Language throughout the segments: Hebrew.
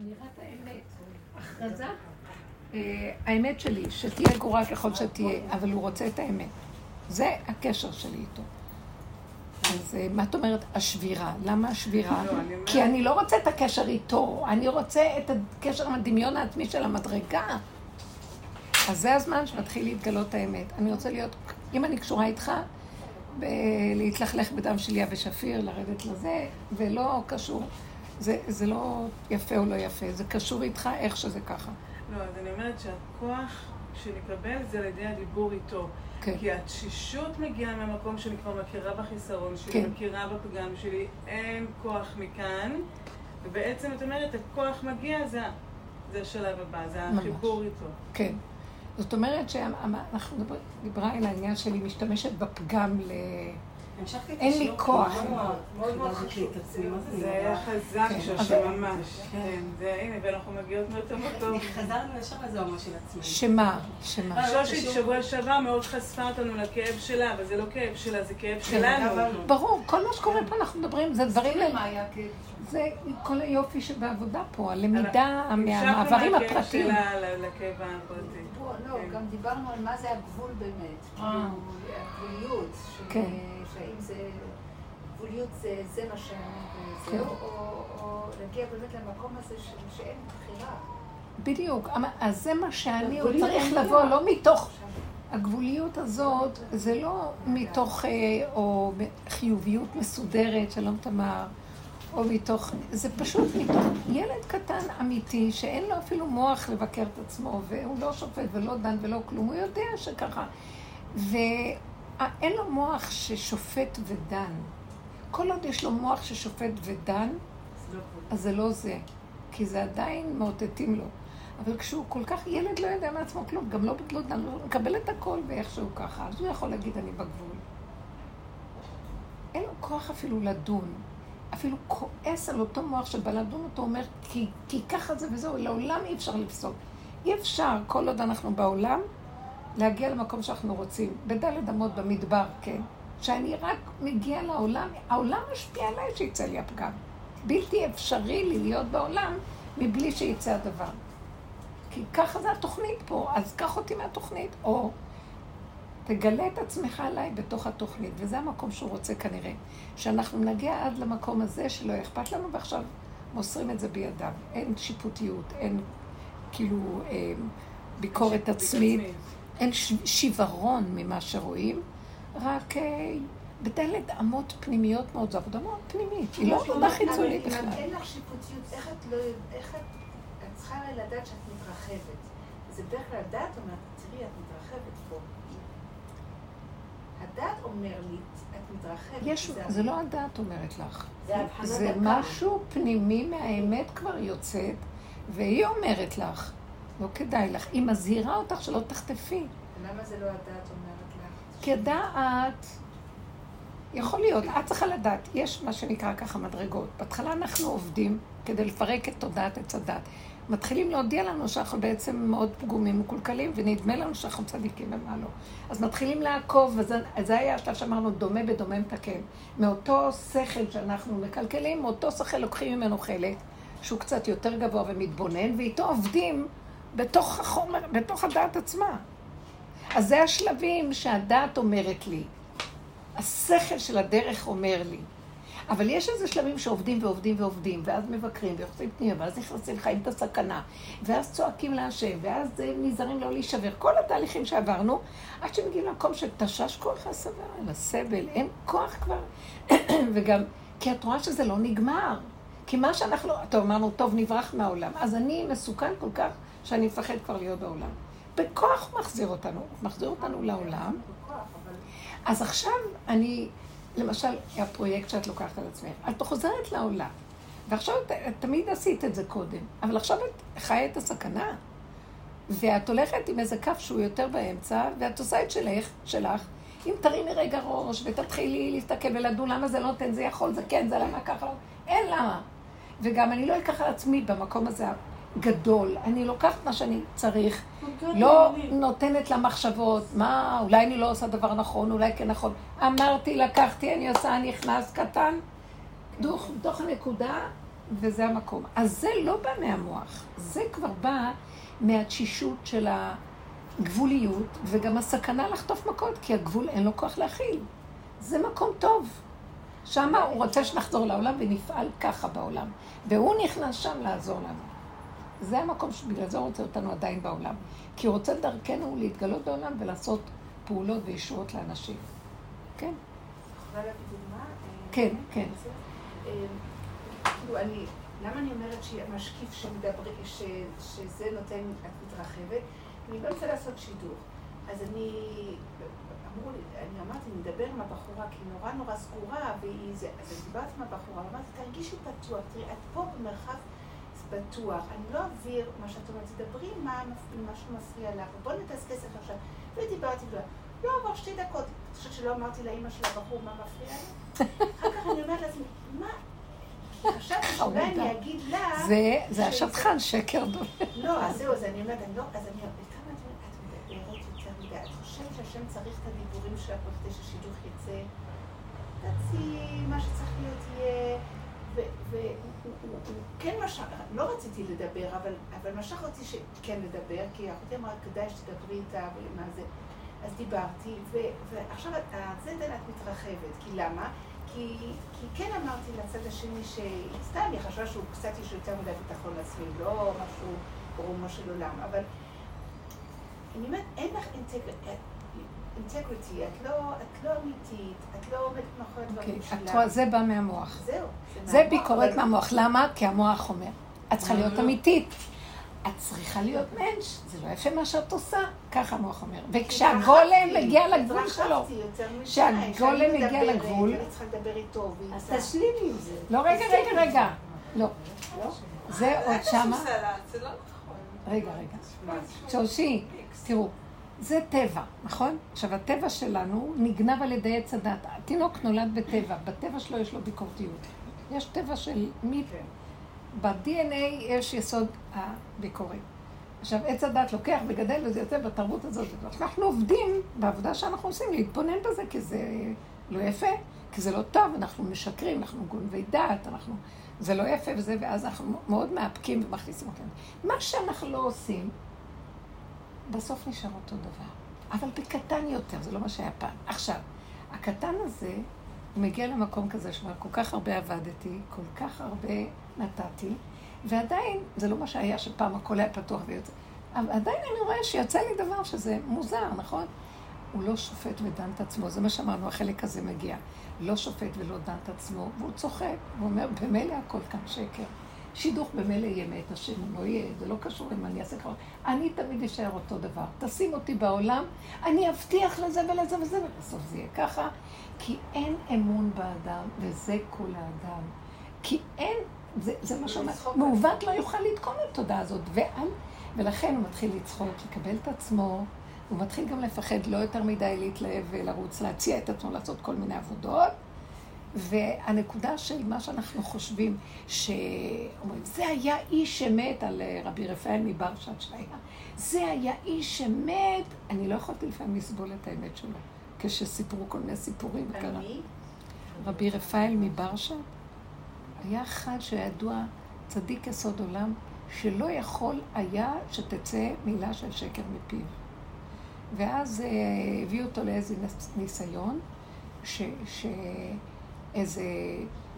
אמירת האמת, הכרזה, אה, האמת שלי, שתהיה גרועה ככל שתהיה, אבל הוא רוצה את האמת. זה הקשר שלי איתו. אז אה, מה את אומרת השבירה? למה השבירה? לא, כי אני לא רוצה את הקשר איתו, אני רוצה את הקשר עם הדמיון העצמי של המדרגה. אז זה הזמן שמתחיל להתגלות האמת. אני רוצה להיות, אם אני קשורה איתך, להתלכלך בדם של יבש שפיר, לרדת לזה, ולא קשור. זה, זה לא יפה או לא יפה, זה קשור איתך איך שזה ככה. לא, אז אני אומרת שהכוח שנקבל זה על ידי הדיבור איתו. כן. כי התשישות מגיעה מהמקום שאני כבר מכירה בחיסרון שלי, כן. מכירה בפגם שלי, אין כוח מכאן, ובעצם את אומרת, הכוח מגיע, זה, זה השלב הבא, זה החיבור איתו. כן. זאת אומרת שאנחנו דיברה על העניין שלי משתמשת בפגם ל... אין לי כוח. זה היה חזק כן, שם ממש. כן, זה הנה, ואנחנו מגיעות מאותו מקום. חזרנו ישר לזה ממש של עצמי. שמה? שמה? שושית שבוע שעבר מאוד חשפה אותנו לכאב שלה, אבל זה לא כאב שלה, זה כאב כן, שלנו. ברור, כל מה שקורה פה אנחנו מדברים, זה דברים... זה כל היופי שבעבודה פה, הלמידה מהמעברים הפרטיים. המשכנו מהכאב שלה לכאב הפרטי. לא, גם דיברנו על מה זה הגבול באמת. אה. הגבוליות. כן. שהאם זה, גבוליות זה, זה מה שאני, כן. או, או להגיע באמת למקום הזה שאין בחירה. בדיוק, אז זה מה שאני, הוא צריך לבוא, לא מתוך... הגבוליות הזאת, זה לא מתוך, אה, או חיוביות מסודרת, שלום תמר, או מתוך, זה פשוט מתוך ילד קטן אמיתי, שאין לו אפילו מוח לבקר את עצמו, והוא לא שופט ולא דן ולא כלום, הוא יודע שככה. אין לו מוח ששופט ודן. כל עוד יש לו מוח ששופט ודן, אז זה לא זה. כי זה עדיין מאותתים לו. אבל כשהוא כל כך, ילד לא יודע מעצמו כלום, גם לא בגלו דן, הוא מקבל את הכל ואיכשהו ככה, אז הוא יכול להגיד אני בגבול. אין לו כוח אפילו לדון. אפילו כועס על אותו מוח שבא לדון אותו, אומר, כי, כי ככה זה וזהו, לעולם אי אפשר לפסוק. אי אפשר, כל עוד אנחנו בעולם, להגיע למקום שאנחנו רוצים. בדלת אמות במדבר, כן. שאני רק מגיע לעולם, העולם משפיע עליי שיצא לי הפגם. בלתי אפשרי לי להיות בעולם מבלי שיצא הדבר. כי ככה זה התוכנית פה, אז קח אותי מהתוכנית, או תגלה את עצמך עליי בתוך התוכנית, וזה המקום שהוא רוצה כנראה. שאנחנו נגיע עד למקום הזה שלא אכפת לנו, ועכשיו מוסרים את זה בידיו. אין שיפוטיות, אין כאילו אה, ביקורת עצמית. אין שיוורון ממה שרואים, רק אה, בדלת אמות פנימיות מאוד, זו עבודה מאוד פנימית, היא לא עבודה חיצונית בכלל. אבל אין לך שיפוטיות, איך את לא, איך את, צריכה לדעת שאת מתרחבת. זה בדרך כלל הדת אומרת, תראי, את מתרחבת פה. הדת אומר לי, את מתרחבת. יש, זה לא הדת אומרת לך. זה משהו פנימי מהאמת כבר יוצאת, והיא אומרת לך. לא כדאי לך. היא מזהירה אותך שלא תחטפי. למה זה לא הדעת אומרת לך? כי הדעת, יכול להיות, את צריכה לדעת, יש מה שנקרא ככה מדרגות. בהתחלה אנחנו עובדים כדי לפרק את תודעת עץ הדת. מתחילים להודיע לנו שאנחנו בעצם מאוד פגומים מקולקלים, ונדמה לנו שאנחנו צדיקים ומה לא. אז מתחילים לעקוב, וזה היה השלב שאמרנו, דומה בדומה מתקן. מאותו שכל שאנחנו מקלקלים, מאותו שכל לוקחים ממנו חלק, שהוא קצת יותר גבוה ומתבונן, ואיתו עובדים בתוך החומר, בתוך הדעת עצמה. אז זה השלבים שהדעת אומרת לי. השכל של הדרך אומר לי. אבל יש איזה שלבים שעובדים ועובדים ועובדים, ואז מבקרים ויוחסים פנימה, ואז נכנסים חיים את הסכנה, ואז צועקים להשם, ואז נזהרים לא להישבר. כל התהליכים שעברנו, עד שמגיעים למקום שתשש כוח הסבל, הסבל, אין כוח כבר. וגם, כי את רואה שזה לא נגמר. כי מה שאנחנו, טוב, אמרנו, טוב, נברח מהעולם. אז אני מסוכן כל כך שאני מפחד כבר להיות בעולם. בכוח מחזיר אותנו, מחזיר אותנו לעולם. אז עכשיו אני, למשל, הפרויקט שאת לוקחת על עצמך, את חוזרת לעולם, ועכשיו את, תמיד עשית את זה קודם, אבל עכשיו את חיה את הסכנה, ואת הולכת עם איזה כף שהוא יותר באמצע, ואת עושה את שלך, שלך, אם תרימי רגע ראש ותתחילי להסתכל ולדון למה זה לא נותן, זה יכול, זה כן, זה למה ככה, אין למה. וגם אני לא אקח על עצמי במקום הזה גדול. אני לוקחת מה שאני צריך, לא נותנת למחשבות, מה, אולי אני לא עושה דבר נכון, אולי כן נכון. אמרתי, לקחתי, אני עושה, נכנס קטן. בתוך הנקודה וזה המקום. אז זה לא בא מהמוח, זה כבר בא מהתשישות של הגבוליות, וגם הסכנה לחטוף מכות, כי הגבול אין לו כוח להכיל. זה מקום טוב. שם הוא רוצה שנחזור לעולם ונפעל ככה בעולם. והוא נכנס שם לעזור לנו. זה המקום שבגלל זה הוא רוצה אותנו עדיין בעולם. כי הוא רוצה דרכנו להתגלות בעולם ולעשות פעולות וישועות לאנשים. כן. דוגמה? כן, כן. כאילו, אני, למה אני אומרת שמשקיף שמדבר, שזה נותן, את מתרחבת? אני לא רוצה לעשות שידור. אז אני, אמרו לי, אני אמרתי, נדבר עם הבחורה, כי היא נורא נורא סגורה, והיא זה, אז דיברתי עם הבחורה, אמרתי, תרגישי פתוח, תראי, את פה במרחב בטוח, אני לא אעביר מה שאת אומרת, תדברי מה, מה שמפריע לך, ובואי נדסקס לך עכשיו. ודיברתי, לא עבר שתי דקות, את חושבת שלא אמרתי לאימא של הבחור מה מפריע לי? אחר כך אני אומרת לעצמי, מה? חשבתי שאולי אני אגיד לה... זה השטחן, שקר דומה. לא, אז זהו, אז אני אומרת, אני לא, אז אני אומרת, כמה את מדברת יותר מדי, את חושבת שהשם צריך את הדיבורים שלך כדי שהשידוך יצא? תציעי, מה שצריך להיות יהיה, כן משך, לא רציתי לדבר, אבל משך אותי שכן לדבר, כי אחותי אמרה, כדאי שתדברי איתה, ומה זה. אז דיברתי, ועכשיו הזדן את מתרחבת, כי למה? כי, כי כן אמרתי לצד השני שסתם, היא חשבה שהוא קצת יש יותר מדי ביטחון עצמי, לא משהו ברומו של עולם, אבל אני אומרת, אין לך אינטגריטי, את לא, את לא אמיתית, את לא עומדת מאחורי הדברים אוקיי, שלך. זה בא מהמוח. זהו. זה, ביקורת מהמוח. למה? כי המוח אומר, את צריכה להיות אמיתית. את צריכה להיות מענש, זה לא יפה מה שאת עושה, ככה המוח אומר. וכשהגולם מגיע לגבול שלו, כשהגולם מגיע לגבול... אז תשלימי עם זה. לא, רגע, רגע, רגע. לא. זה עוד שמה... זה לא נכון. רגע, רגע. שושי, תראו, זה טבע, נכון? עכשיו, הטבע שלנו נגנב על ידי עץ הדת. התינוק נולד בטבע, בטבע שלו יש לו ביקורתיות. יש טבע של מי... כן. ב-DNA יש יסוד הביקורת. עכשיו, עץ הדת לוקח וגדל וזה יוצא בתרבות הזאת. אנחנו עובדים בעבודה שאנחנו עושים להתבונן בזה, כי זה לא יפה, כי זה לא טוב, אנחנו משקרים, אנחנו גונבי דעת, אנחנו... זה לא יפה וזה, ואז אנחנו מאוד מאפקים ומכניסים אותנו. מה שאנחנו לא עושים, בסוף נשאר אותו דבר. אבל בקטן יותר, זה לא מה שהיה פעם. עכשיו, הקטן הזה, הוא מגיע למקום כזה שאומר, כל כך הרבה עבדתי, כל כך הרבה נתתי, ועדיין, זה לא מה שהיה שפעם הכל היה פתוח ויוצא. אבל עדיין אני רואה שיוצא לי דבר שזה מוזר, נכון? הוא לא שופט ודן את עצמו, זה מה שאמרנו, החלק הזה מגיע. לא שופט ולא דן את עצמו, והוא צוחק, הוא אומר, במילא הכל כאן שקר. שידוך במילא יהיה מאת השם, הוא לא יהיה, זה לא קשור אם אני אעשה ככה. אני תמיד אשאר אותו דבר. תשים אותי בעולם, אני אבטיח לזה ולזה וזה, ובסוף זה יהיה ככה. כי אין אמון באדם, וזה כל האדם. כי אין זה, זה מה שאומר, מעוות לא יוכל לתקום את התודעה הזאת, ועל, ולכן הוא מתחיל לצחוק, לקבל את עצמו, הוא מתחיל גם לפחד לא יותר מדי להתלהב ולרוץ, להציע את עצמו לעשות כל מיני עבודות. והנקודה של מה שאנחנו חושבים, שאומרים, זה היה איש שמת על אה, רבי רפאל מברשת שהיה, זה היה איש שמת, אני לא יכולתי לפעמים לסבול את האמת שלו, כשסיפרו כל מיני סיפורים. וקרה. רבי רפאל מברשת. היה אחד שידוע צדיק יסוד עולם, שלא יכול היה שתצא מילה של שקר מפיו. ואז אה, הביאו אותו לאיזה ניסיון, שאיזה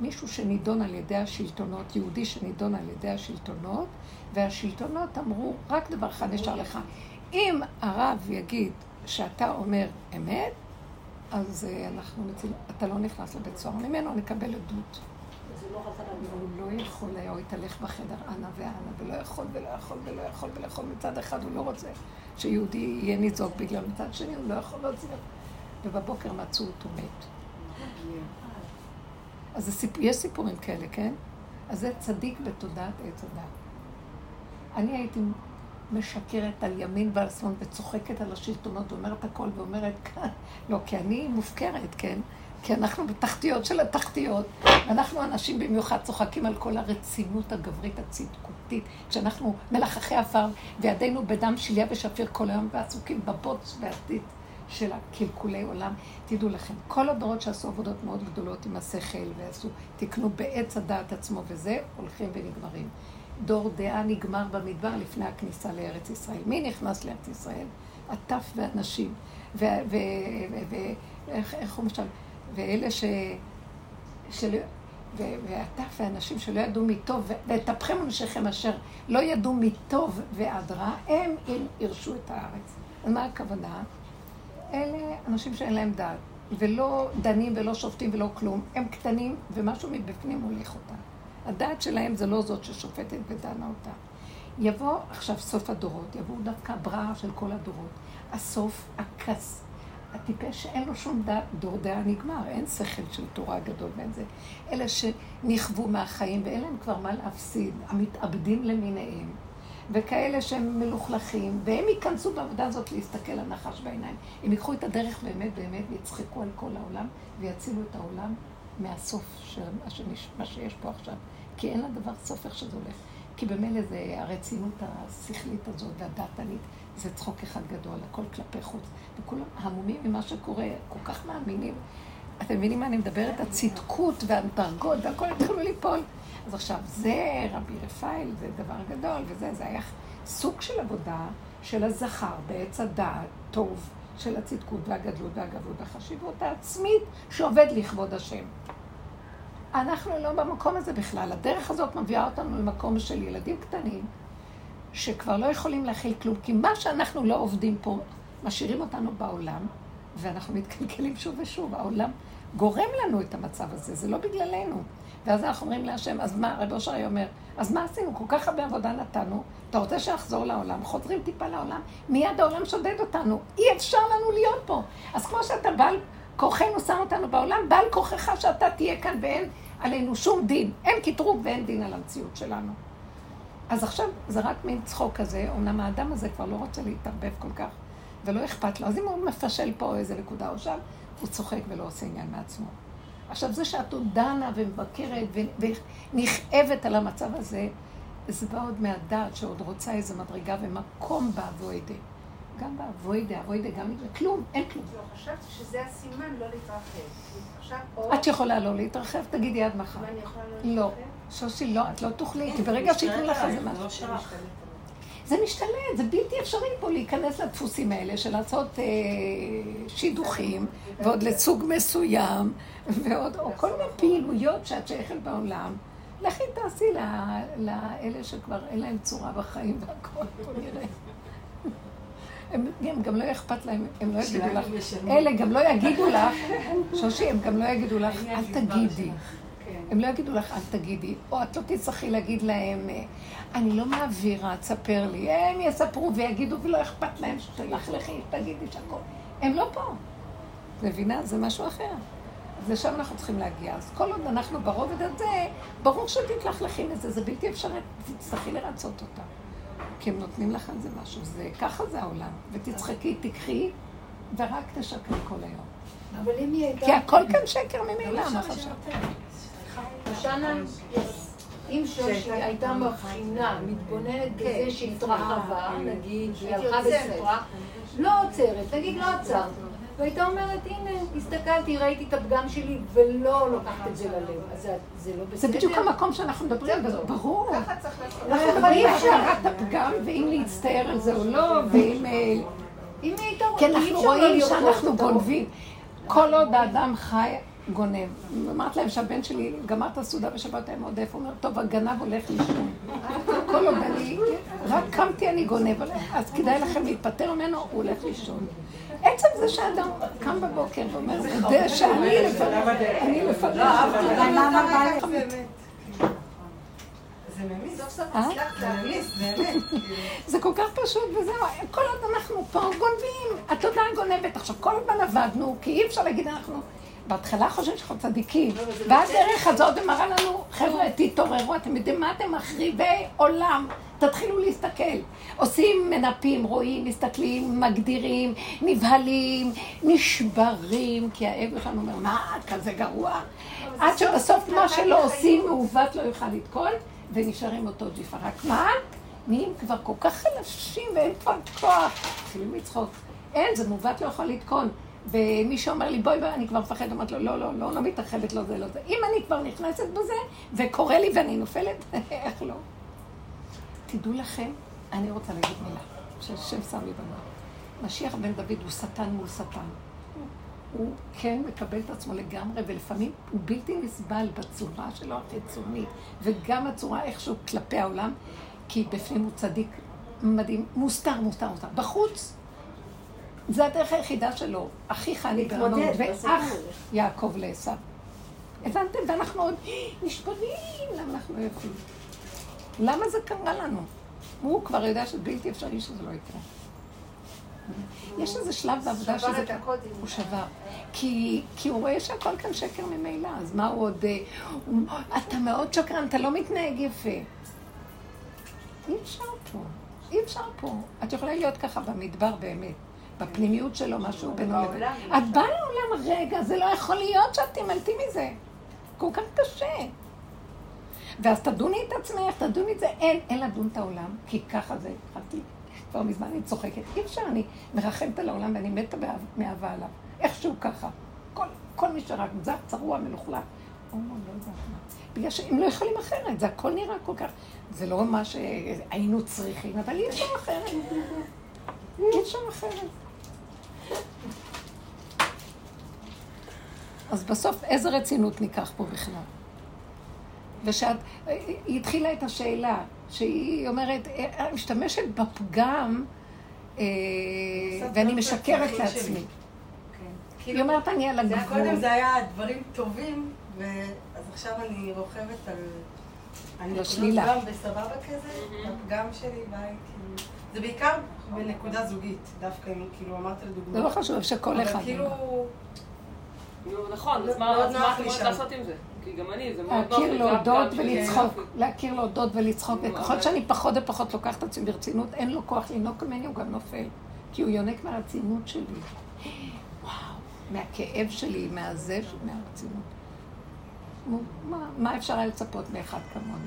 מישהו שנידון על ידי השלטונות, יהודי שנידון על ידי השלטונות, והשלטונות אמרו, רק דבר אחד נשאר לך, אם הרב יגיד שאתה אומר אמת, אז אה, אנחנו מצילים, אתה לא נכנס לבית סוהר, ממנו נקבל עדות. הוא לא יכול היה, הוא התהלך בחדר אנה ואנה, ולא יכול ולא יכול ולא יכול ולא יכול. מצד אחד הוא לא רוצה שיהודי יהיה ניזוק בגלל, מצד שני הוא לא יכול להוציא. ובבוקר מצאו אותו מת. אז סיפ... יש סיפורים כאלה, כן? אז זה צדיק בתודעת עץ הדת. אני הייתי משקרת על ימין ועל שמאל וצוחקת על השלטונות ואומרת הכל ואומרת כאן, לא, כי אני מופקרת, כן? כי אנחנו בתחתיות של התחתיות. אנחנו אנשים במיוחד צוחקים על כל הרצינות הגברית הצדקותית, כשאנחנו מלחכי עפר וידינו בדם שליה ושפיר כל היום ועסוקים בבוץ והטיט של הקלקולי עולם. תדעו לכם, כל הדורות שעשו עבודות מאוד גדולות עם השכל ועשו, תקנו בעץ הדעת עצמו וזה, הולכים ונגמרים. דור דעה נגמר במדבר לפני הכניסה לארץ ישראל. מי נכנס לארץ ישראל? הטף והנשים. ואיך הוא משל? ואלה ש... של... והטף והאנשים שלא ידעו מטוב, וטפכם אנשיכם אשר לא ידעו מטוב ועד רע, הם ירשו את הארץ. ומה הכוונה? אלה אנשים שאין להם דעת, ולא דנים ולא שופטים ולא כלום. הם קטנים, ומשהו מבפנים מוליך אותם. הדעת שלהם זה לא זאת ששופטת ודנה אותה. יבוא עכשיו סוף הדורות, יבואו דווקא הבראה של כל הדורות. הסוף, הכס, הטיפש שאין לו שום דעת, דור דעה נגמר, אין שכל של תורה גדול ואין זה. אלה שנכוו מהחיים ואין להם כבר מה להפסיד, המתאבדים למיניהם. וכאלה שהם מלוכלכים, והם ייכנסו בעבודה הזאת להסתכל על נחש בעיניים. הם ייקחו את הדרך באמת באמת ויצחקו על כל העולם ויצילו את העולם מהסוף של מה שיש פה עכשיו. כי אין לדבר סוף איך שזה הולך. כי במילא זה הרצינות השכלית הזאת והדעתנית, זה צחוק אחד גדול, הכל כלפי חוץ. וכולם המומים ממה שקורה, כל כך מאמינים. אתם מבינים מה אני מדברת? הצדקות והדרגות והכל התחילו ליפול. אז עכשיו, זה רבי רפאל, זה דבר גדול, וזה, זה היה סוג של עבודה של הזכר בעץ הדעת, טוב, של הצדקות והגדלות והגבות והחשיבות העצמית שעובד לכבוד השם. אנחנו לא במקום הזה בכלל. הדרך הזאת מביאה אותנו למקום של ילדים קטנים, שכבר לא יכולים להכיל כלום, כי מה שאנחנו לא עובדים פה, משאירים אותנו בעולם, ואנחנו מתקלקלים שוב ושוב. העולם גורם לנו את המצב הזה, זה לא בגללנו. ואז אנחנו אומרים להשם, אז מה, רב אושר אומר, אז מה עשינו? כל כך הרבה עבודה נתנו, אתה רוצה שאחזור לעולם, חוזרים טיפה לעולם, מיד העולם שודד אותנו, אי אפשר לנו להיות פה. אז כמו שאתה בעל כוחנו שם אותנו בעולם, בעל כוחך שאתה תהיה כאן ואין עלינו שום דין. אין קטרוג ואין דין על המציאות שלנו. אז עכשיו זה רק מין צחוק כזה, אמנם האדם הזה כבר לא רוצה להתערבב כל כך, ולא אכפת לו. אז אם הוא מפשל פה איזה נקודה או שם, הוא צוחק ולא עושה עניין מעצמו. עכשיו, זה שאת עוד דנה ומבקרת ונכאבת על המצב הזה, זה בא עוד מהדעת שעוד רוצה איזו מדרגה ומקום באבוידה. גם באבוידה, אבוידה גם כלום, אין כלום. לא, חשבתי שזה הסימן לא להתרחב. את יכולה לא להתרחב, תגידי עד מחר. לא? לא, שושי, לא, את לא תוכלי, כי ברגע שייתנו לך זה משהו. זה משתלט, זה בלתי אפשרי פה להיכנס לדפוסים האלה של לעשות אה, שידוכים, ועוד לסוג מסוים, ועוד, או כל מיני פעילויות שאת שייכת בעולם. לכי תעשי לאלה שכבר אין להם צורה בחיים והכל, בוא נראה. הם, הם גם לא אכפת להם, הם לא יגידו לך, אלה גם לא יגידו לך, שושי, הם גם לא יגידו לך, אל תגידי. הם לא יגידו לך, אל תגידי, או את לא תצטרכי להגיד להם, אני לא מעבירה, תספר לי. הם יספרו ויגידו, ולא אכפת להם שתלכלכי, תגידי שהכל. הם לא פה. מבינה? זה משהו אחר. אז לשם אנחנו צריכים להגיע. אז כל עוד אנחנו ברובד הזה, ברור שתתלכלכי מזה, זה בלתי אפשרי, תצטרכי לרצות אותה. כי הם נותנים לך על זה משהו, זה, ככה זה העולם. ותצחקי, תקחי, ורק תשקרי כל היום. אבל אם היא הייתה... כי הכל כאן שקר ממילא, מה חשבת? שושנה, אם שושי הייתה מבחינה, מתבוננת בזה שהתרחבה, נגיד, היא הלכה וסיפרה, לא עוצרת, נגיד לא עצרת. והייתה אומרת, הנה, הסתכלתי, ראיתי את הפגם שלי, ולא לוקחת את זה ללב. אז זה לא בסדר. זה בדיוק המקום שאנחנו מדברים, ברור. ככה צריך לעשות. אנחנו מדברים על הפגם, ואם להצטער על זה או לא, ואם... אם היא הייתה... כי אנחנו רואים שאנחנו גונבים. כל עוד האדם חי גונב. אמרת להם שהבן שלי גמר את הסעודה בשבת מאוד איפה, הוא אומר, טוב, הגנב הולך לישון. כל עוד אני, רק קמתי אני גונב, אז כדאי לכם להיפטר ממנו, הוא הולך לישון. עצם זה שאדם קם בבוקר ואומר, יודע שאני לפניו, אני לפניו. לא, גם למה בא לך. זה כל כך פשוט, וזהו, כל עוד אנחנו פה גונבים, התודעה גונבת. עכשיו, כל הזמן עבדנו, כי אי אפשר להגיד אנחנו... בהתחלה חושבים שאנחנו צדיקים, לא, לא ואז דרך הזאת מראה לנו, חבר'ה, תתעוררו, אתם יודעים מה אתם מחריבי עולם, תתחילו להסתכל. עושים, מנפים, רואים, מסתכלים, מגדירים, נבהלים, נשברים, כי האגו שלנו אומר, מה, כזה גרוע? עד שבסוף מה שלא עושים, מעוות לא יוכל לתקול, ונשארים אותו ג'יפה. רק מה? נהיים כבר כל כך חלשים ואין כבר כוח. מתחילים לצחוק. אין, זה מעוות לא יכול לתקון. ומי שאומר לי, בואי, בואי, אני כבר מפחדת, אמרתי לו, לא, לא, לא, לא מתאחדת, לא זה, לא זה. אם אני כבר נכנסת בזה, וקורה לי ואני נופלת, איך לא? תדעו לכם, אני רוצה להגיד מילה, שהשם שם לי במה. משיח בן דוד הוא שטן מול שטן. הוא כן מקבל את עצמו לגמרי, ולפעמים הוא בלתי נסבל בצורה שלו החיצונית, וגם הצורה איכשהו כלפי העולם, כי בפנים הוא צדיק מדהים, מוסתר, מוסתר, מוסתר. בחוץ, זה הדרך היחידה שלו. אחיך אני ברמות, ואח יעקב לעשו. הבנתם? ואנחנו עוד נשבנים, למה אנחנו לא יפים? למה זה קרה לנו? הוא כבר יודע שבלתי אפשרי שזה לא יקרה. יש איזה שלב בעבודה שזה... הוא שבר. כי, כי הוא רואה שהכל כאן שקר ממילא, אז מה הוא עוד... הוא, אתה מאוד שקרן, אתה לא מתנהג יפה. אי אפשר פה, אי אפשר פה. את יכולה להיות ככה במדבר באמת, בפנימיות שלו, משהו בינו לבין... את באה לעולם, רגע, זה לא יכול להיות שאת תימלטי מזה. כל כך קשה. ואז תדוני את עצמך, תדוני את זה, אין, אין לדון את העולם, כי ככה זה, התחלתי, כבר מזמן אני צוחקת. אי אפשר, אני מרחמת על העולם ואני מתה מאהבה עליו. איכשהו ככה. כל, כל מי שרק זר, צרוע, מלוכלך. או, לא יודעת מה. בגלל שהם לא יכולים אחרת, זה הכל נראה כל כך... זה לא מה שהיינו צריכים, אבל אי אפשר אחרת. אי אפשר אחרת. אז בסוף, איזה רצינות ניקח פה בכלל? ושאת, היא התחילה את השאלה, שהיא אומרת, אה, משתמשת בפגם, אה, ואני משקרת לעצמי. כן. היא אומרת, אני על הגבול. קודם זה היה דברים טובים, אז עכשיו אני רוכבת על... אני לשלילה. גם בסבבה כזה, הפגם שלי בא כאילו... זה בעיקר בנקודה זוגית, דווקא אם כאילו אמרת לדוגמה. זה לא חשוב שכל אחד... אבל כאילו... נכון, אז מה את אומרת לעשות עם זה? כי גם אני, זה מאוד נוח להכיר להודות ולצחוק, להכיר להודות ולצחוק, וככל שאני פחות ופחות לוקחת את עצמי ברצינות, אין לו כוח לנהוג ממני, הוא גם נופל. כי הוא יונק מהרצינות שלי. וואו, מהכאב שלי, מהזה, מהרצינות. מה אפשר היה לצפות מאחד כמוני?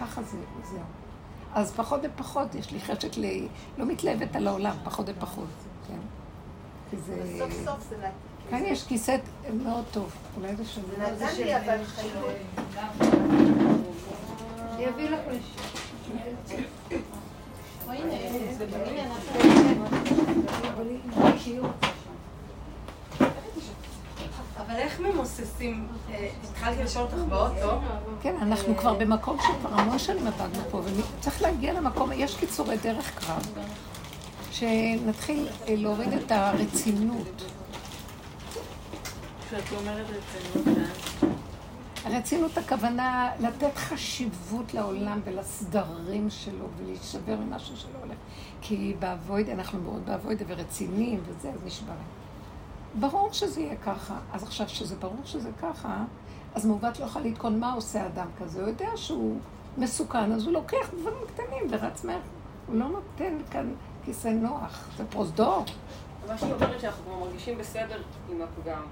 ככה זה, זהו. אז פחות ופחות, יש לי חשק ל... לא מתלהבת על העולם, פחות ופחות, כן? כי זה... סוף סוף זה כאן יש כיסא מאוד טוב, אולי זה שווה. זה נתן לי אבל חיות. אני אביא לך אבל איך ממוססים? אה, התחלתי לשאול אותך באוטו. כן, אנחנו כבר במקום שכבר המון שנים עבדנו פה, וצריך להגיע למקום, יש קיצורי דרך כבר, שנתחיל אה, להוריד את הרצינות. כשאת אומרת רצינות, הרצינות הכוונה לתת חשיבות לעולם ולסדרים שלו ולהישבר ממשהו שלא הולך. כי באבויד, אנחנו מאוד באבויד ורציניים וזה, אז נשברים. ברור שזה יהיה ככה. אז עכשיו, שזה ברור שזה ככה, אז מעוות לא יכול לתקון מה עושה אדם כזה. הוא יודע שהוא מסוכן, אז הוא לוקח דברים קטנים ורץ מהר. הוא לא נותן כאן כיסא נוח, זה פרוזדור. מה שהיא אומרת שאנחנו כבר מרגישים בסדר עם הפגם.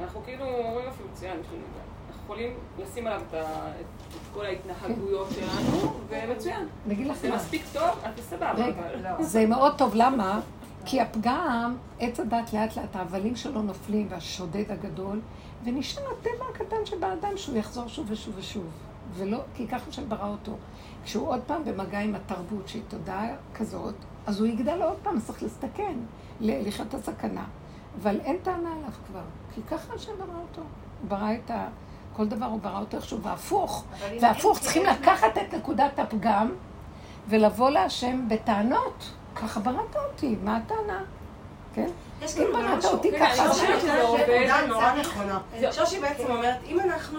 אנחנו כאילו אומרים אפילו מצוין, אנחנו יכולים לשים עליו את כל ההתנהגויות כן. שלנו, ומצוין. אני אגיד לך מה. זה מספיק טוב, אתה סבבה. לא. זה מאוד טוב, למה? כי הפגם, עץ הדת לאט לאט, ההבלים שלו נופלים, והשודד הגדול, ונשאר הטבע הקטן שבאדם שהוא יחזור שוב ושוב ושוב. ולא, כי ככה שברא אותו. כשהוא עוד פעם במגע עם התרבות, שהיא תודעה כזאת, אז הוא יגדל עוד פעם, צריך להסתכן, לחיות את הסכנה. אבל אין טענה עליו כבר, כי ככה השם ברא אותו. הוא ברא את ה... כל דבר הוא ברא אותו איכשהו, והפוך. והפוך, צריכים לקחת את נקודת הפגם ולבוא להשם בטענות. ככה בראת אותי, מה הטענה? כן? אם בראת אותי כן, ככה... אני חושבת שזו נקודה נורא נכונה. שושי בעצם אומרת, אם אנחנו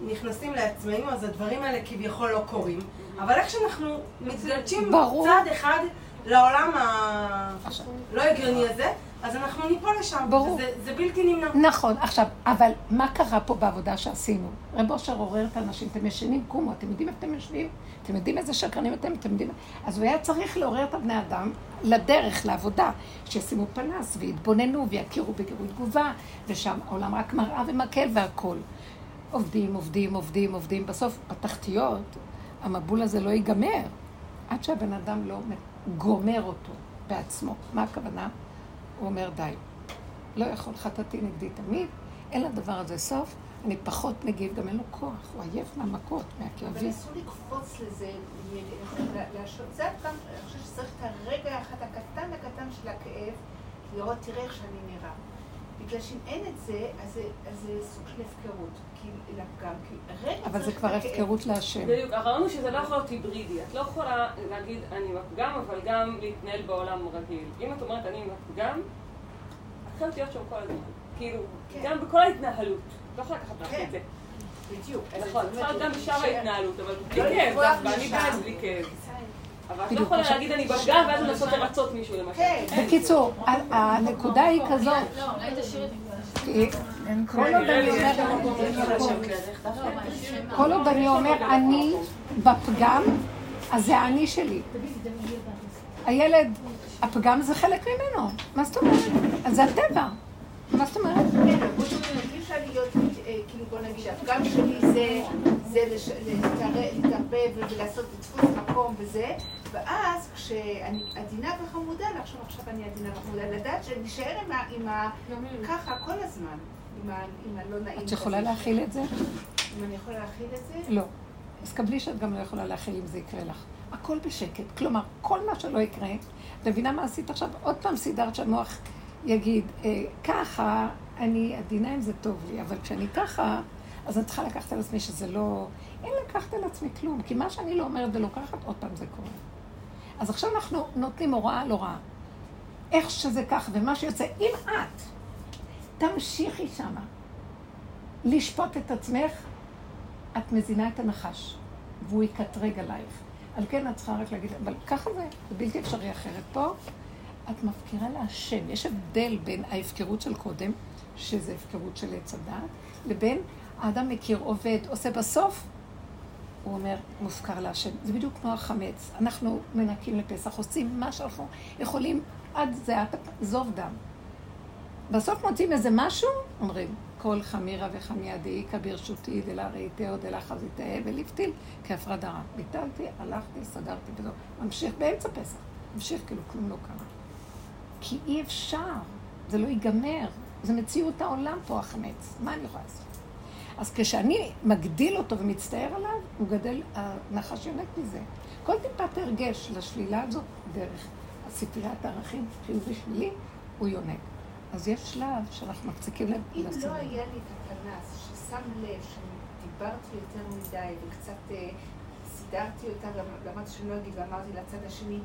נכנסים לעצמנו, אז הדברים האלה כביכול לא קורים. אבל איך שאנחנו מתגלשים צעד אחד לעולם הלא הגיוני הזה, אז אנחנו ניפול לשם. ברור. זה, זה בלתי נמנע. נכון. עכשיו, אבל מה קרה פה בעבודה שעשינו? רב אושר עורר את האנשים, אתם ישנים, קומו, אתם יודעים איפה אתם יושבים? אתם יודעים איזה שקרנים אתם? אתם יודעים... אז הוא היה צריך לעורר את הבני אדם לדרך, לעבודה, שישימו פנס ויתבוננו ויכירו בגירוי תגובה, ושם העולם רק מראה ומקל והכול. עובדים, עובדים, עובדים, עובדים. בסוף, בתחתיות, המבול הזה לא ייגמר, עד שהבן אדם לא גומר אותו. בעצמו. מה הכוונה? הוא אומר, די. לא יכול, חטאתי נגדי תמיד, אין לדבר הזה סוף, אני פחות מגיב, גם אין לו כוח, הוא עייף מהמכות, מהכאבים. אבל אסור לקפוץ לזה, זה גם, אני חושבת שצריך את הרגע האחד הקטן הקטן של הכאב, לראות, תראה איך שאני נראה. בגלל שאם אין את זה, אז זה סוג של הפקרות. אבל זה כבר הפקרות להשם. בדיוק, הרעיון הוא שזה לא יכול להיות היברידי. את לא יכולה להגיד אני בפגם, אבל גם להתנהל בעולם רגיל. אם את אומרת אני בפגם, את חייבת להיות שם כל הזמן. כאילו, כן. גם בכל ההתנהלות. את לא יכולה לקחת לך את זה. בדיוק. נכון, צריכה להיות גם בשאר ההתנהלות, אבל בלי לא כאב, ואני בעד בלי כאב. אבל את לא יכולה להגיד אני בפגם ואז לנסות לרצות מישהו למשל. כן. בקיצור, הנקודה היא כזאת. לא, אולי תשאיר את כל עוד אני אומר אני בפגם, אז זה אני שלי. הילד, הפגם זה חלק ממנו. מה זאת אומרת? אז זה הטבע. מה זאת אומרת? כן, אי אפשר להיות, אה, כאילו בוא נגיד, הפגם שלי זה להתערבב ולעשות דפוס מקום וזה, ואז כשאני עדינה וחמודה, לחשוב עכשיו אני עדינה וחמודה, לדעת שנשאר עם ה... ככה כל הזמן, עם הלא נעים. את יכולה להכיל את זה? אם אני יכולה להכיל את זה? לא. אז קבלי שאת גם לא יכולה להכיל אם זה יקרה לך. הכל בשקט. כלומר, כל מה שלא יקרה, את מבינה מה עשית עכשיו? עוד פעם סידרת שהמוח יגיד, אה, ככה, אני עדינה אם זה טוב לי, אבל כשאני ככה, אז אני צריכה לקחת על עצמי שזה לא... אין לקחת על עצמי כלום, כי מה שאני לא אומרת ולוקחת, עוד פעם זה קורה. אז עכשיו אנחנו נותנים הוראה על הוראה. איך שזה כך, ומה שיוצא, אם את תמשיכי שמה לשפוט את עצמך, את מזינה את הנחש, והוא יקטרג עלייך. על כן את צריכה רק להגיד, אבל ככה זה, זה בלתי אפשרי אחרת. פה את מפקירה להשם. יש הבדל בין ההפקרות של קודם, שזה הפקרות של עץ הדעת, לבין האדם מכיר, עובד, עושה בסוף, הוא אומר, מופקר להשם. זה בדיוק כמו החמץ. אנחנו מנקים לפסח, עושים מה שאנחנו יכולים עד זה, זוב דם. בסוף מוצאים איזה משהו, אומרים, כל חמירה וחמיה דאיכא ברשותי דלה ראיתהו דלה חזיתהו ולפתיל כהפרדה. ביטלתי, הלכתי, סגרתי וזהו. ממשיך באמצע פסח. ממשיך כאילו כלום לא קרה. כי אי אפשר, זה לא ייגמר. זה מציאות העולם פה, החמץ. מה אני יכולה לעשות? אז כשאני מגדיל אותו ומצטער עליו, הוא גדל, הנחש יונק מזה. כל טיפת הרגש לשלילה הזאת, דרך ספריית הערכים, חיובי שלילי, הוא יונק. אז יש שלב שאנחנו מפסיקים לב. אם לא היה לי את הפנס ששם לב שדיברתי יותר מדי וקצת אה, סידרתי אותה, למדתי שאני לא אגיד ואמרתי לצד השני,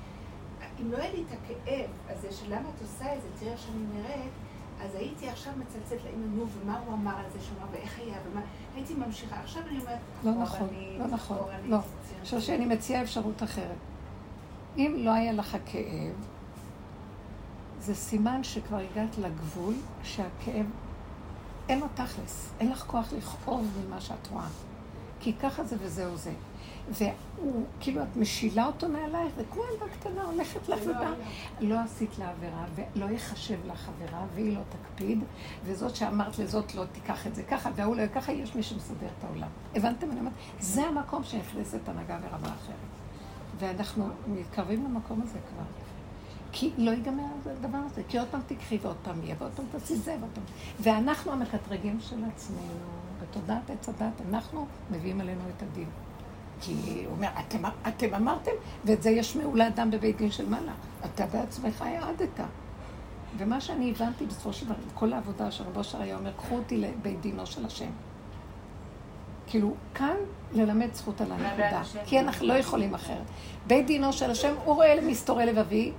אם לא היה לי את הכאב הזה של למה את עושה את זה, תראה שאני נראית, אז הייתי עכשיו מצלצלת לאמא, נו, ומה הוא אמר על זה שהוא אמר, ואיך היה, ומה, הייתי ממשיכה. עכשיו אני אומרת, לא נכון, לא נכון, לא. עכשיו שאני מציעה אפשרות אחרת. אם לא היה לך כאב, זה סימן שכבר הגעת לגבול, שהכאב, אין לו תכלס, אין לך כוח לכאוב ממה שאת רואה. כי ככה זה וזהו זה. והוא, כאילו, את משילה אותו מעלייך, זה כמו ילדה קטנה, הולכת לך ובאה. לא עשית לה עבירה, ולא יחשב לך עבירה, והיא לא תקפיד, וזאת שאמרת לזאת לא תיקח את זה ככה, והוא לא ככה, יש מי שמסדר את העולם. הבנתם? אני אומרת, זה המקום שנכנסת הנהגה ורמה אחרת. ואנחנו מתקרבים למקום הזה כבר. כי לא ייגמר הדבר הזה, כי עוד פעם תקחי ועוד פעם יהיה, ועוד פעם תעשי זה ועוד פעם. ואנחנו המקטרגים של עצמנו, בתודעת עץ הדת, אנחנו מביאים עלינו את הדין. כי הוא אומר, אתם, אתם אמרתם, ואת זה ישמעו לאדם בבית דין של מעלה. אתה בעצמך העדת. ומה שאני הבנתי בסופו של דבר, כל העבודה שרבו שר היה אומר, קחו אותי לבית דינו של השם. כאילו, כאן ללמד זכות על הנקודה, כי אנחנו לא יכולים אחרת. בית דינו של השם, הוא רואה למסתורי לבבי,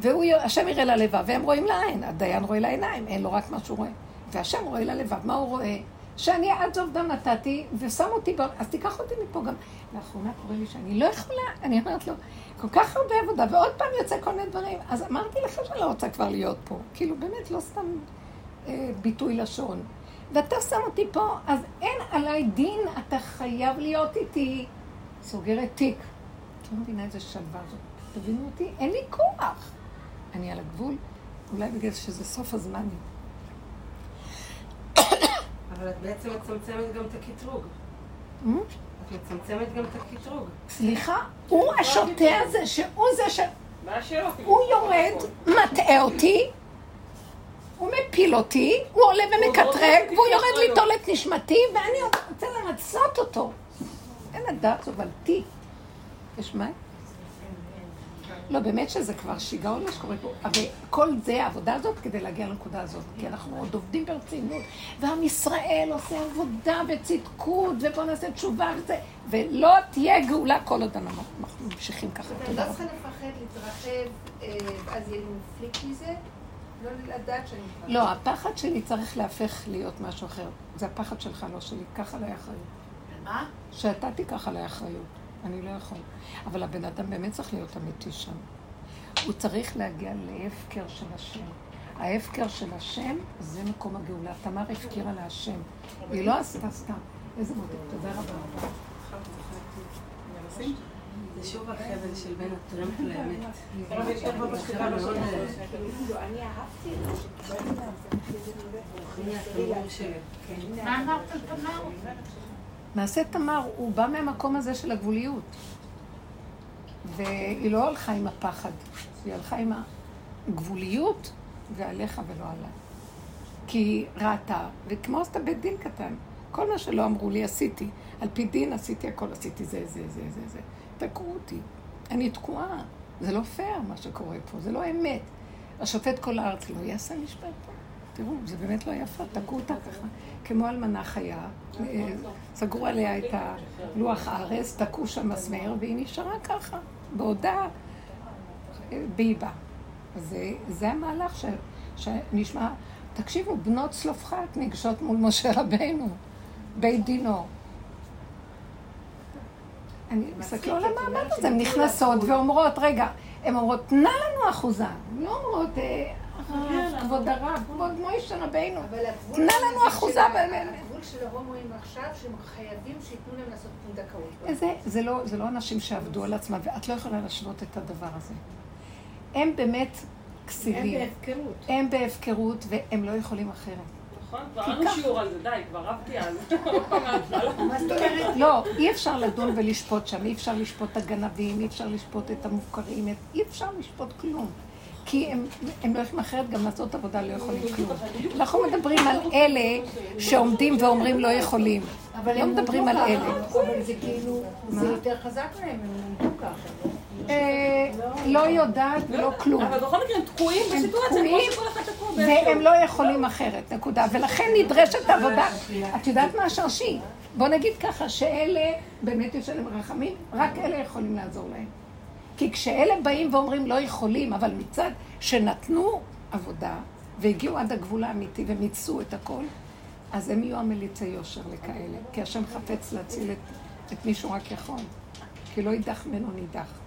והשם יראה ללבב, והם רואים לעין, הדיין רואה לעיניים, אין לו רק מה שהוא רואה. והשם רואה ללבב, מה הוא רואה? שאני עד זוב דם נתתי, ושם אותי, בו, אז תיקח אותי מפה גם. לאחרונה קורה לי שאני לא יכולה, אני אומרת לו, כל כך הרבה עבודה, ועוד פעם יוצא כל מיני דברים. אז אמרתי לך שאני לא רוצה כבר להיות פה. כאילו, באמת, לא סתם אה, ביטוי לשון. ואתה שם אותי פה, אז אין עליי דין, אתה חייב להיות איתי. סוגרת תיק. את לא מבינה איזה שלווה זאת. תבינו אותי, אין לי כוח. אני על הגבול, אולי בגלל שזה סוף הזמנים. אבל את בעצם מצמצמת גם את הקטרוג. את מצמצמת גם את הקטרוג. סליחה, הוא השוטה הזה, שהוא זה ש... הוא יורד, מטעה אותי, הוא מפיל אותי, הוא עולה ומקטרג, והוא יורד ליטול את נשמתי, ואני רוצה לרצות אותו. אין הדעת זובלתי. יש מים? לא, באמת שזה כבר שיגעון מה שקורה פה. אבל כל זה, העבודה הזאת, כדי להגיע לנקודה הזאת. כי אנחנו עוד עובדים ברצינות. ועם ישראל עושה עבודה וצדקות, ובוא נעשה תשובה וזה, ולא תהיה גאולה כל עוד אנחנו ממשיכים ככה. תודה רבה. אני לא צריכה לפחד, להתרחב, אה, אז יהיה לי מפליק מזה? לא לדעת שאני. לא, הפחד שלי צריך להפך להיות משהו אחר. זה הפחד שלך, לא שלי. קח עליי אחריות. מה? שאתה תיקח עליי אחריות. אני לא יכול. אבל הבן אדם באמת צריך להיות אמיתי שם. הוא צריך להגיע להפקר של השם. ההפקר של השם זה מקום הגאולה. תמר הפקירה להשם. היא לא עשתה סתם. איזה מודל. תודה רבה. זה שוב החבל של בין הטרמפ לאמת. מה אמרת על תמר? מעשה תמר, הוא בא מהמקום הזה של הגבוליות. והיא לא הלכה עם הפחד, היא הלכה עם הגבוליות, ועליך ולא עליי. כי היא ראתה, וכמו עשתה בית דין קטן, כל מה שלא אמרו לי עשיתי. על פי דין עשיתי הכל, עשיתי זה, זה, זה, זה, זה. תקעו אותי. אני תקועה. זה לא פייר מה שקורה פה, זה לא אמת. השופט כל הארץ לא יעשה משפט פה. תראו, זה באמת לא יפה, תקעו אותה ככה. כמו אלמנה חיה, אה, סגרו עליה את הלוח הארץ, תקעו שם מסמר, והיא נשארה ככה, בעודה באיבה. זה, זה המהלך ש, שנשמע, תקשיבו, בנות צלופחת ניגשות מול משה רבנו, בית דינו. אני מסתכלת על המעמד הזה, הן נכנסות ואומרות, רגע, הן אומרות, תנה לנו אחוזה. לא אומרות, אה, כבוד הרב, כבוד מוישה רבינו. תנה לנו אחוזה. הגבול של ההומואים עכשיו, שהם חייבים שייתנו להם לעשות פונדקאות. לא, זה לא אנשים שעבדו על עצמם, ואת לא יכולה להשוות את הדבר הזה. הם באמת כסילים. הם בהפקרות. הם בהפקרות, והם לא יכולים אחרת. נכון, כבר לנו שיעור על זה, די, כבר רבתי על זה. לא, אי אפשר לדון ולשפוט שם, אי אפשר לשפוט את הגנבים, אי אפשר לשפוט את המופקרים, אי אפשר לשפוט כלום. כי הם, הם לא יכולים אחרת גם לעשות עבודה, לא יכולים כלום. אנחנו מדברים על אלה שעומדים ואומרים לא יכולים. אבל לא מדברים על אלה. אבל זה כאילו, זה יותר חזק להם, הם עומדו ככה. אה, לא יודעת ולא כלום. אבל בכל מקרה הם תקועים בסיטואציה, כמו שכל אחד תקוע והם לא יכולים אחרת, נקודה. ולכן נדרשת עבודה. את יודעת מה השרשי? בוא נגיד ככה, שאלה, באמת יש עליהם רחמים, רק אלה יכולים לעזור להם. כי כשאלה באים ואומרים לא יכולים, אבל מצד שנתנו עבודה והגיעו עד הגבול האמיתי ומיצו את הכל, אז הם יהיו המליצי יושר לכאלה. כי השם חפץ להציל את, את מי שהוא רק יכול. כי לא יידח ממנו נידח.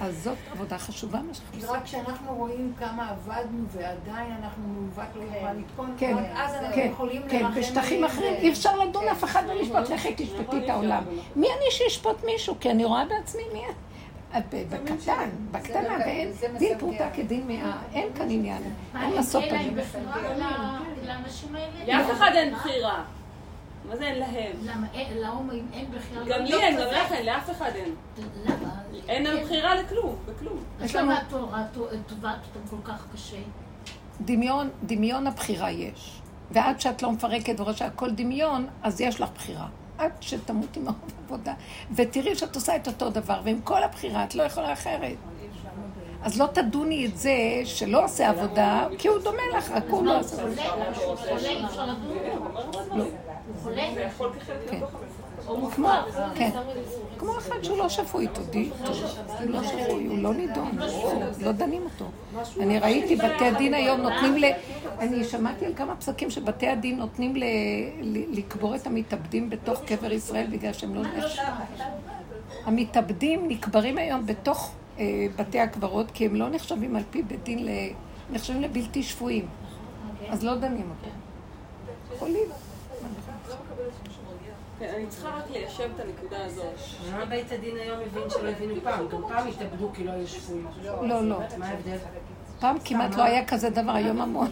אז זאת עבודה חשובה מה שאנחנו עושים. רק כשאנחנו רואים כמה עבדנו ועדיין אנחנו מעוות לא יכולה לתקון, כן, אז אנחנו כן, יכולים כן, בשטחים אחרים אי אפשר לדון אף אחד ולשפוט, לכי תשפטי את העולם. מי אני שישפוט מישהו? כי אני רואה בעצמי מי בקטן, בקטנה, ואין דין פרוטה כדין מאה, אין כאן עניין, אין לעשות פנים. לאף אחד אין בחירה. מה זה אין להם? למה? להומואים אין בחירה. גם לי אין, גם לך אין, לאף אחד אין. למה? אין לנו בחירה לכלום, בכלום. אז למה התורה טובעת אותם כל כך קשה? דמיון, דמיון הבחירה יש. ועד שאת לא מפרקת ורואה שהכל דמיון, אז יש לך בחירה. עד שתמות עם העבודה. ותראי שאת עושה את אותו דבר, ועם כל הבחירה את לא יכולה אחרת. אז לא תדוני את זה שלא עושה עבודה, כי הוא דומה לך, רק הוא לא עושה עבודה. לא. כמו, כן. כמו אחד שהוא לא שפוי, תודי. הוא לא שפוי, הוא לא נידון, לא דנים אותו. אני ראיתי בתי הדין היום נותנים ל... אני שמעתי על כמה פסקים שבתי הדין נותנים לקבור את המתאבדים בתוך קבר ישראל בגלל שהם לא נחשבים. המתאבדים נקברים היום בתוך אה, בתי הקברות כי הם לא נחשבים על פי בית דין, נחשבים לבלתי שפויים. אז לא דנים אותם. חולים. כן, אני צריכה רק ליישב את הנקודה הזאת. מה בית הדין היום מבין שלא הבינו פעם? גם פעם התאבדו כי לא היו שפויים. לא, לא. מה ההבדל? פעם כמעט לא היה כזה דבר, היום המון.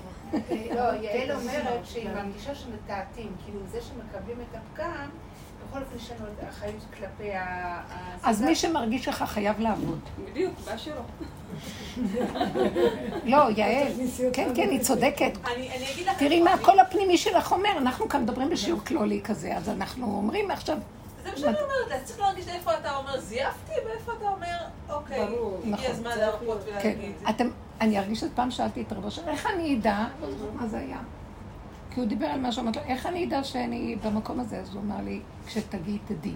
לא, יעל אומרת שהיא מרגישה שמתעתעים, כאילו זה שמקבלים את הפגם, יכול בכל אופן יש לנו את החיים כלפי ה... אז מי שמרגיש ככה חייב לעבוד. בדיוק, מה שלא. לא, יעל, כן, כן, היא צודקת. תראי מה הקול הפנימי שלך אומר, אנחנו כאן מדברים בשיעור כלולי כזה, אז אנחנו אומרים עכשיו... זה מה שאני אומרת, אתה צריך להרגיש איפה אתה אומר זייפתי, ואיפה אתה אומר, אוקיי, הגיע נכון. הזמן להרפות ולהגיד. כן, אני ארגיש את פעם שאלתי את רבו שלו, איך אני אדע, מה זה היה. כי הוא דיבר על משהו, אמרתי לו, איך אני אדע שאני במקום הזה? אז הוא אמר לי, כשתגיעי, תדעי.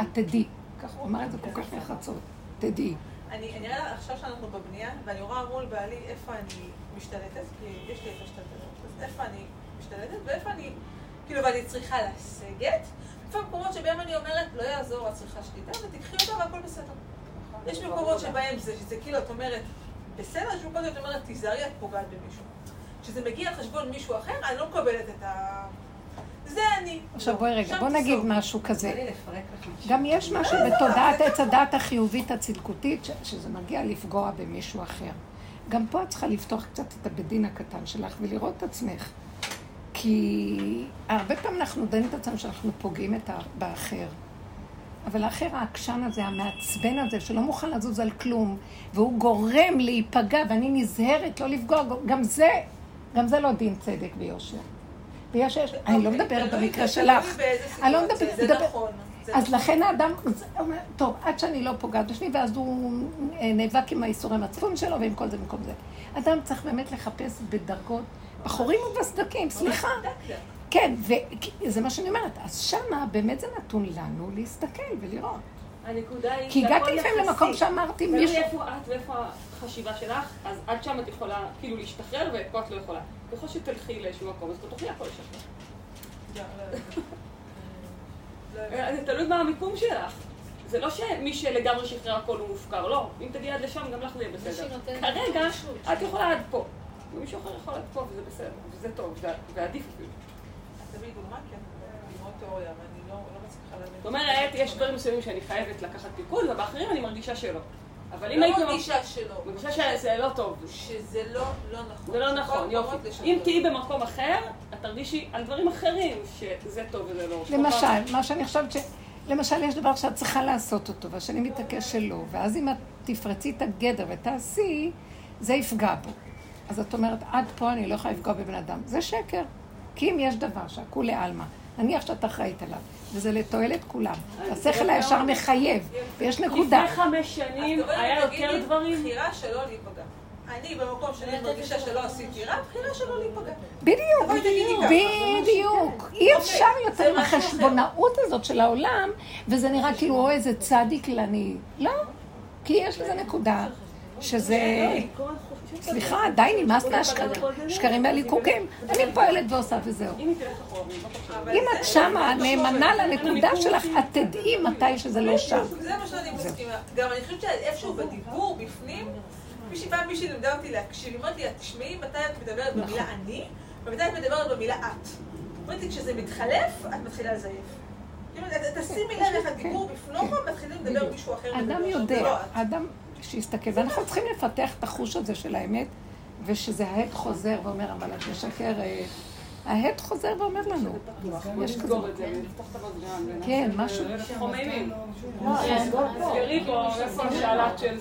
את תדעי. ככה הוא אמר את זה כל כך נחרצות, תדעי. אני נראה עכשיו שאנחנו בבנייה, ואני רואה מול בעלי איפה אני משתלטת, כי יש לי את השתלטנות, אז איפה אני משתלטת, ואיפה אני, כאילו, ואני צריכה לסגת. איפה מקומות שבהם אני אומרת, לא יעזור, את צריכה שליטה, ותקחי אותה והכל בסדר. יש מקומות שבהם זה, שזה כאילו, את אומרת, בסדר, יש מקומות שאת אומרת, תיזהרי, את פוגעת במישהו. כשזה מגיע על חשבון מישהו אחר, אני לא מקבלת את ה... זה אני. עכשיו בואי רגע, בוא נגיד משהו כזה. גם יש משהו בתודעת עץ הדעת החיובית הצדקותית, שזה מגיע לפגוע במישהו אחר. גם פה את צריכה לפתוח קצת את הבית דין הקטן שלך ולראות את עצמך. כי הרבה פעמים אנחנו דנים את עצמנו שאנחנו פוגעים את באחר. אבל האחר העקשן הזה, המעצבן הזה, שלא מוכן לזוז על כלום, והוא גורם להיפגע, ואני נזהרת לא לפגוע, גם זה, גם זה לא דין צדק ויושר. ויש, יש, אני לא מדברת במקרה שלך. אני לא מדברת, זה נכון. אז לכן האדם אומר, טוב, עד שאני לא פוגעת בשמי, ואז הוא אה, נאבק עם האיסורי מצפון שלו ועם כל זה במקום זה. אדם צריך באמת לחפש בדרגות, בחורים ובסדקים, סליחה. כן, וזה מה שאני אומרת. אז שמה באמת זה נתון לנו להסתכל ולראות. הנקודה היא... כי הגעתי לפעמים למקום שאמרתי מישהו... תראי איפה את ואיפה החשיבה שלך, אז עד שם את יכולה כאילו להשתחרר ופה את לא יכולה. ככל שתלכי לאיזשהו מקום, אז את תוכלי הכל לשחרר. זה תלוי מה המיקום שלך. זה לא שמי שלגמרי שחרר הכל הוא מופקר, לא. אם תגיעי עד לשם, גם לך זה יהיה בסדר. כרגע, את יכולה עד פה. ומישהו אחר יכול עד פה, וזה בסדר, וזה טוב, ועדיף אפילו. תביאי דוגמה, כן, ללמוד תיאוריה, ואני לא, לא מצליחה להבין. זאת אומרת, יש דברים מסוימים שאני חייבת לקחת פיקוד, ובאחרים אני מרגישה שלא. אבל אם לא היית... לא מרגישה שלא. מרגישה שזה לא טוב. שזה לא, לא נכון. זה לא נכון, יופי. אם תהיי במקום אחר, את תרגישי על דברים אחרים שזה טוב וזה לא. למשל, מה שאני חושבת ש... למשל, יש דבר שאת צריכה לעשות אותו, והשני מתעקש שלא, ואז אם את תפרצי את הגדר ותעשי, זה יפגע בו. אז את אומרת, עד פה אני לא יכולה לפגוע בבן אדם. זה שקר. כי אם יש דבר שהכולי עלמא, נניח שאת אחראית עליו, וזה לתועלת כולם. השכל הישר מחייב, ויש נקודה. לפני חמש שנים היה יותר דברים... בחירה שלא להיפגע. אני במקום שאני מרגישה שלא עשיתי רע, בחירה שלא להיפגע. בדיוק, בדיוק. אי אפשר יותר עם החשבונאות הזאת של העולם, וזה נראה כאילו, או איזה צדיק לני. לא, כי יש לזה נקודה, שזה... סליחה, די נמאס מהשקרים והליקוקים. אני פועלת ועושה וזהו. אם את שמה נאמנה לנקודה שלך, את תדעי מתי שזה לא שם. זה מה שאני מסכימה. גם אני חושבת שאיפשהו בדיבור בפנים, מישהי פעם מישהי לימדה אותי להקשיב, היא אומרת לי, תשמעי מתי את מדברת במילה נכון. אני, ומתי את מדברת במילה את. אומרת לי, כשזה מתחלף, את מתחילה לזייף. תשימי לב איך הדיבור בפנוכו, מתחילים לדבר מישהו אחר. אדם יודע, לא אדם שיסתכל, ואנחנו צריכים לפתח את החוש הזה של האמת, ושזה ההד חוזר ואומר, אבל את משקרת. ההד חוזר ואומר לנו. יש כזה. כן, משהו. חוממים. סגרי פה, איפה השלט של